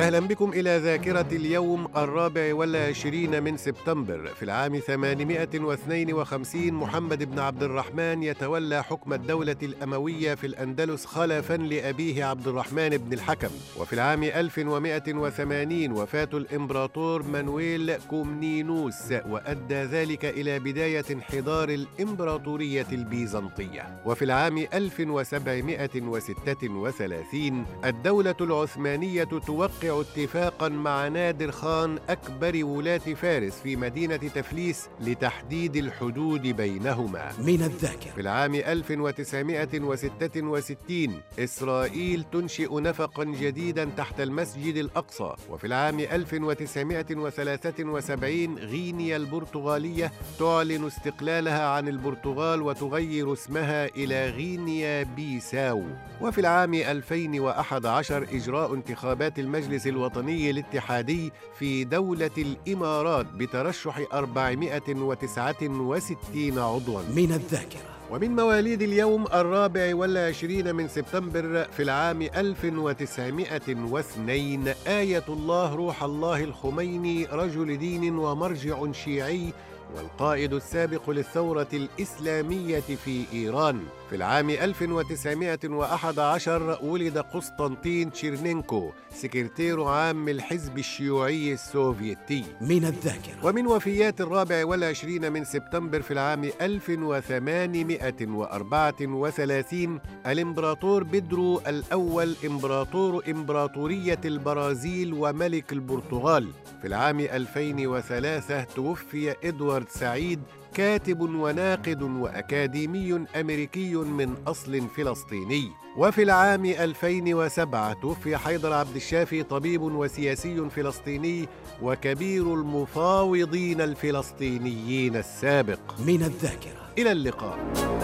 أهلا بكم إلى ذاكرة اليوم الرابع والعشرين من سبتمبر. في العام 852 محمد بن عبد الرحمن يتولى حكم الدولة الأموية في الأندلس خلفا لأبيه عبد الرحمن بن الحكم. وفي العام 1180 وفاة الإمبراطور مانويل كومنينوس وأدى ذلك إلى بداية انحدار الإمبراطورية البيزنطية. وفي العام 1736 الدولة العثمانية توقع اتفاقا مع نادر خان أكبر ولاة فارس في مدينة تفليس لتحديد الحدود بينهما. من الذاكرة. في العام 1966 إسرائيل تنشئ نفقا جديدا تحت المسجد الأقصى. وفي العام 1973 غينيا البرتغالية تعلن استقلالها عن البرتغال وتغير اسمها إلى غينيا بيساو. وفي العام 2011 إجراء انتخابات المجلس الوطني الاتحادي في دولة الإمارات بترشح 469 عضواً. من الذاكرة. ومن مواليد اليوم الرابع والعشرين من سبتمبر في العام 1902 آية الله روح الله الخميني رجل دين ومرجع شيعي والقائد السابق للثورة الإسلامية في إيران. في العام 1911 ولد قسطنطين تشيرنينكو سكرتير عام الحزب الشيوعي السوفيتي. من الذاكرة. ومن وفيات الرابع والعشرين من سبتمبر في العام 1834 الإمبراطور بيدرو الأول إمبراطور إمبراطورية البرازيل وملك البرتغال. في العام 2003 توفي إدوارد سعيد كاتب وناقد وأكاديمي أمريكي من أصل فلسطيني. وفي العام 2007 توفي حيدر عبد الشافي طبيب وسياسي فلسطيني وكبير المفاوضين الفلسطينيين السابق. من الذاكرة. إلى اللقاء.